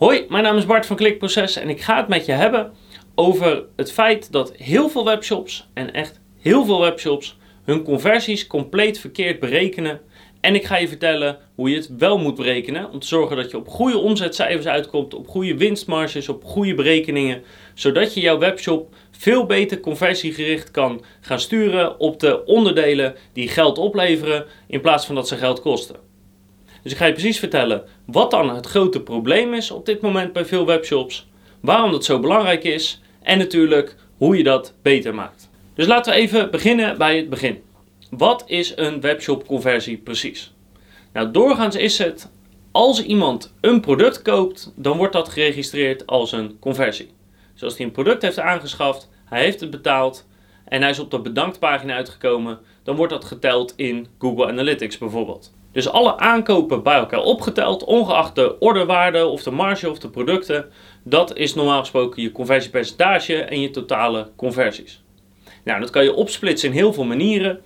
Hoi, mijn naam is Bart van Klikproces en ik ga het met je hebben over het feit dat heel veel webshops en echt heel veel webshops hun conversies compleet verkeerd berekenen. En ik ga je vertellen hoe je het wel moet berekenen om te zorgen dat je op goede omzetcijfers uitkomt, op goede winstmarges, op goede berekeningen, zodat je jouw webshop veel beter conversiegericht kan gaan sturen op de onderdelen die geld opleveren in plaats van dat ze geld kosten. Dus ik ga je precies vertellen wat dan het grote probleem is op dit moment bij veel webshops, waarom dat zo belangrijk is en natuurlijk hoe je dat beter maakt. Dus laten we even beginnen bij het begin. Wat is een webshop conversie precies? Nou, doorgaans is het als iemand een product koopt, dan wordt dat geregistreerd als een conversie. Dus als hij een product heeft aangeschaft, hij heeft het betaald en hij is op de bedanktpagina uitgekomen, dan wordt dat geteld in Google Analytics bijvoorbeeld. Dus alle aankopen bij elkaar opgeteld, ongeacht de orderwaarde of de marge of de producten, dat is normaal gesproken je conversiepercentage en je totale conversies. Nou, dat kan je opsplitsen in heel veel manieren.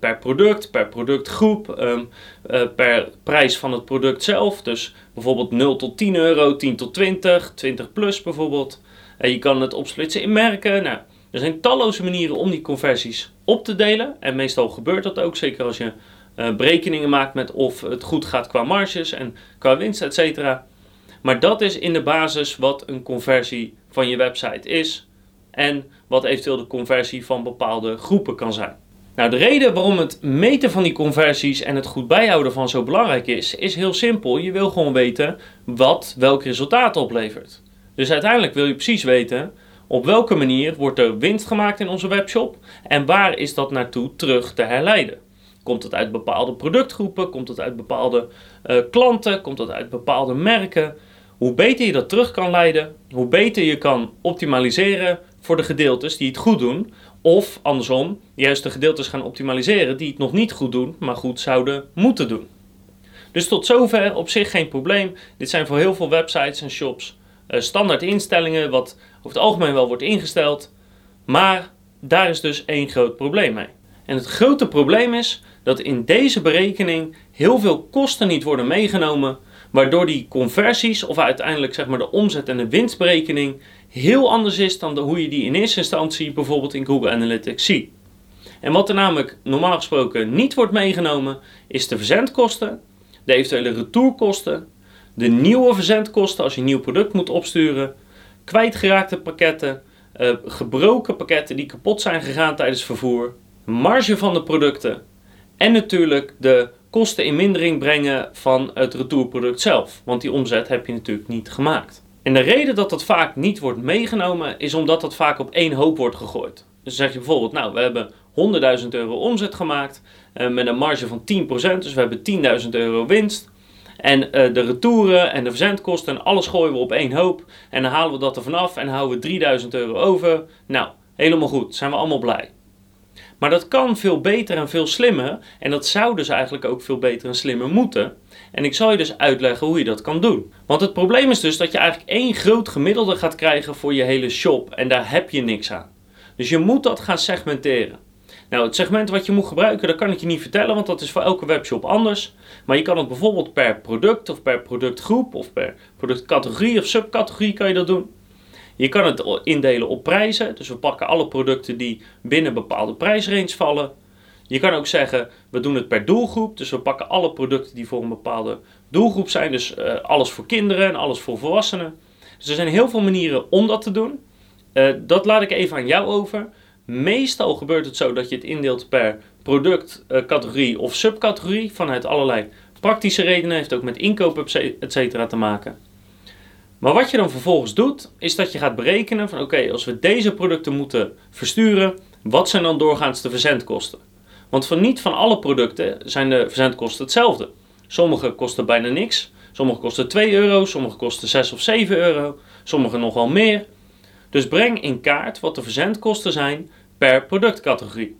Per product, per productgroep, um, uh, per prijs van het product zelf. Dus bijvoorbeeld 0 tot 10 euro, 10 tot 20, 20 plus bijvoorbeeld. En je kan het opsplitsen in merken. Nou, er zijn talloze manieren om die conversies op te delen. En meestal gebeurt dat ook, zeker als je uh, berekeningen maakt met of het goed gaat qua marges en qua winst, et. Maar dat is in de basis wat een conversie van je website is en wat eventueel de conversie van bepaalde groepen kan zijn. Nou, de reden waarom het meten van die conversies en het goed bijhouden van zo belangrijk is, is heel simpel. Je wil gewoon weten wat welk resultaat oplevert. Dus uiteindelijk wil je precies weten op welke manier wordt er winst gemaakt in onze webshop en waar is dat naartoe terug te herleiden. Komt het uit bepaalde productgroepen? Komt het uit bepaalde uh, klanten? Komt het uit bepaalde merken? Hoe beter je dat terug kan leiden, hoe beter je kan optimaliseren voor de gedeeltes die het goed doen. Of andersom, juist de gedeeltes gaan optimaliseren die het nog niet goed doen, maar goed zouden moeten doen. Dus tot zover op zich geen probleem. Dit zijn voor heel veel websites en shops uh, standaard instellingen, wat over het algemeen wel wordt ingesteld. Maar daar is dus één groot probleem mee. En het grote probleem is dat in deze berekening heel veel kosten niet worden meegenomen, waardoor die conversies of uiteindelijk zeg maar de omzet en de winstberekening heel anders is dan de, hoe je die in eerste instantie bijvoorbeeld in Google Analytics ziet. En wat er namelijk normaal gesproken niet wordt meegenomen, is de verzendkosten, de eventuele retourkosten, de nieuwe verzendkosten als je een nieuw product moet opsturen, kwijtgeraakte pakketten, uh, gebroken pakketten die kapot zijn gegaan tijdens vervoer, marge van de producten en natuurlijk de kosten in mindering brengen van het retourproduct zelf. Want die omzet heb je natuurlijk niet gemaakt. En de reden dat dat vaak niet wordt meegenomen is omdat dat vaak op één hoop wordt gegooid. Dus zeg je bijvoorbeeld, nou we hebben 100.000 euro omzet gemaakt uh, met een marge van 10%, dus we hebben 10.000 euro winst. En uh, de retouren en de verzendkosten en alles gooien we op één hoop. En dan halen we dat er vanaf en houden we 3000 euro over. Nou, helemaal goed, zijn we allemaal blij. Maar dat kan veel beter en veel slimmer. En dat zou dus eigenlijk ook veel beter en slimmer moeten. En ik zal je dus uitleggen hoe je dat kan doen. Want het probleem is dus dat je eigenlijk één groot gemiddelde gaat krijgen voor je hele shop. En daar heb je niks aan. Dus je moet dat gaan segmenteren. Nou, het segment wat je moet gebruiken, dat kan ik je niet vertellen, want dat is voor elke webshop anders. Maar je kan het bijvoorbeeld per product of per productgroep of per productcategorie of subcategorie kan je dat doen. Je kan het indelen op prijzen. Dus we pakken alle producten die binnen bepaalde prijsrange vallen. Je kan ook zeggen, we doen het per doelgroep. Dus we pakken alle producten die voor een bepaalde doelgroep zijn. Dus uh, alles voor kinderen en alles voor volwassenen. Dus er zijn heel veel manieren om dat te doen. Uh, dat laat ik even aan jou over. Meestal gebeurt het zo dat je het indeelt per productcategorie uh, of subcategorie. Vanuit allerlei praktische redenen. Heeft ook met inkoop et cetera te maken. Maar wat je dan vervolgens doet, is dat je gaat berekenen van oké, als we deze producten moeten versturen, wat zijn dan doorgaans de verzendkosten? Want van niet van alle producten zijn de verzendkosten hetzelfde. Sommige kosten bijna niks, sommige kosten 2 euro, sommige kosten 6 of 7 euro, sommige nog wel meer. Dus breng in kaart wat de verzendkosten zijn per productcategorie.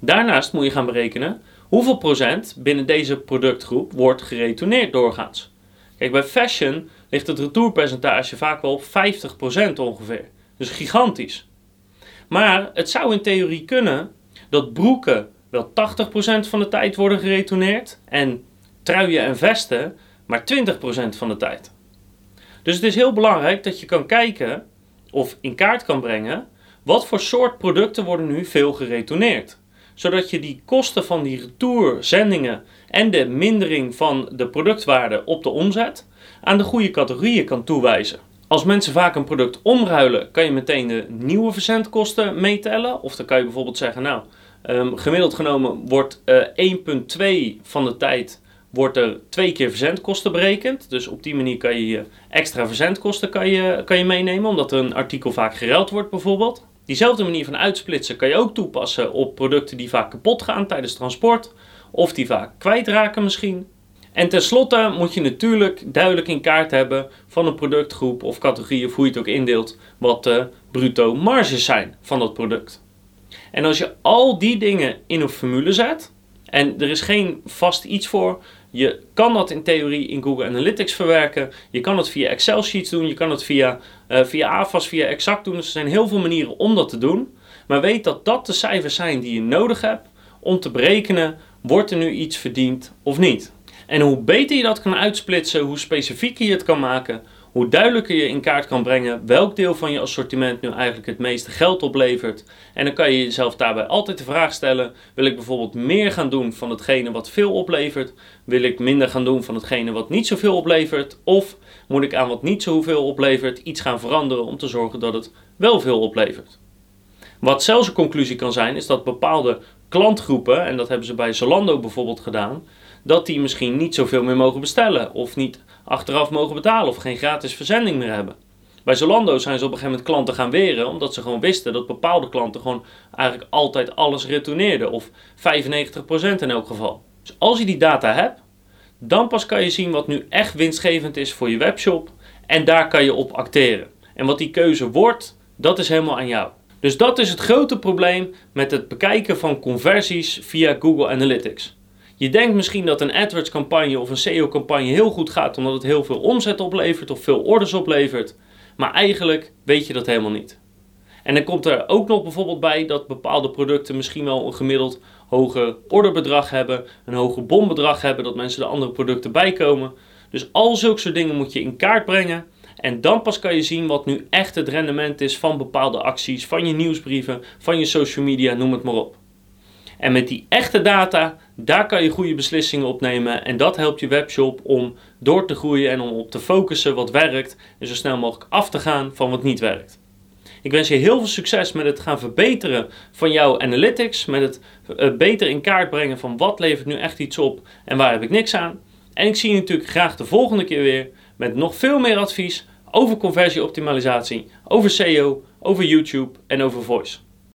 Daarnaast moet je gaan berekenen hoeveel procent binnen deze productgroep wordt geretourneerd doorgaans. Kijk, bij fashion ligt het retourpercentage vaak wel op 50% ongeveer. Dus gigantisch. Maar het zou in theorie kunnen dat broeken wel 80% van de tijd worden geretourneerd en truien en vesten maar 20% van de tijd. Dus het is heel belangrijk dat je kan kijken of in kaart kan brengen wat voor soort producten worden nu veel geretourneerd. Zodat je die kosten van die retourzendingen en de mindering van de productwaarde op de omzet aan de goede categorieën kan toewijzen. Als mensen vaak een product omruilen, kan je meteen de nieuwe verzendkosten meetellen. Of dan kan je bijvoorbeeld zeggen, nou, um, gemiddeld genomen wordt uh, 1,2 van de tijd wordt er twee keer verzendkosten berekend. Dus op die manier kan je extra verzendkosten kan je, kan je meenemen, omdat een artikel vaak geruild wordt bijvoorbeeld. Diezelfde manier van uitsplitsen kan je ook toepassen op producten die vaak kapot gaan tijdens transport, of die vaak kwijtraken misschien. En tenslotte moet je natuurlijk duidelijk in kaart hebben van een productgroep of categorie of hoe je het ook indeelt, wat de bruto marges zijn van dat product. En als je al die dingen in een formule zet, en er is geen vast iets voor, je kan dat in theorie in Google Analytics verwerken. Je kan het via Excel sheets doen. Je kan het via, uh, via AFAS, via Exact doen. Dus er zijn heel veel manieren om dat te doen. Maar weet dat dat de cijfers zijn die je nodig hebt om te berekenen: wordt er nu iets verdiend of niet? En hoe beter je dat kan uitsplitsen, hoe specifieker je het kan maken, hoe duidelijker je in kaart kan brengen welk deel van je assortiment nu eigenlijk het meeste geld oplevert. En dan kan je jezelf daarbij altijd de vraag stellen: wil ik bijvoorbeeld meer gaan doen van hetgene wat veel oplevert? Wil ik minder gaan doen van hetgene wat niet zoveel oplevert? Of moet ik aan wat niet zoveel oplevert iets gaan veranderen om te zorgen dat het wel veel oplevert? Wat zelfs een conclusie kan zijn, is dat bepaalde klantgroepen, en dat hebben ze bij Zalando bijvoorbeeld gedaan, dat die misschien niet zoveel meer mogen bestellen of niet achteraf mogen betalen of geen gratis verzending meer hebben. Bij Zalando zijn ze op een gegeven moment klanten gaan weren, omdat ze gewoon wisten dat bepaalde klanten gewoon eigenlijk altijd alles retourneerden, of 95% in elk geval. Dus als je die data hebt, dan pas kan je zien wat nu echt winstgevend is voor je webshop en daar kan je op acteren. En wat die keuze wordt, dat is helemaal aan jou. Dus dat is het grote probleem met het bekijken van conversies via Google Analytics. Je denkt misschien dat een AdWords campagne of een SEO campagne heel goed gaat omdat het heel veel omzet oplevert of veel orders oplevert. Maar eigenlijk weet je dat helemaal niet. En dan komt er ook nog bijvoorbeeld bij dat bepaalde producten misschien wel een gemiddeld hoger orderbedrag hebben, een hoger bombedrag hebben, dat mensen de andere producten bijkomen. Dus al zulke soort dingen moet je in kaart brengen. En dan pas kan je zien wat nu echt het rendement is van bepaalde acties, van je nieuwsbrieven, van je social media, noem het maar op. En met die echte data, daar kan je goede beslissingen op nemen. En dat helpt je webshop om door te groeien en om op te focussen wat werkt. En zo snel mogelijk af te gaan van wat niet werkt. Ik wens je heel veel succes met het gaan verbeteren van jouw analytics. Met het eh, beter in kaart brengen van wat levert nu echt iets op en waar heb ik niks aan. En ik zie je natuurlijk graag de volgende keer weer met nog veel meer advies over conversieoptimalisatie, over SEO, over YouTube en over voice.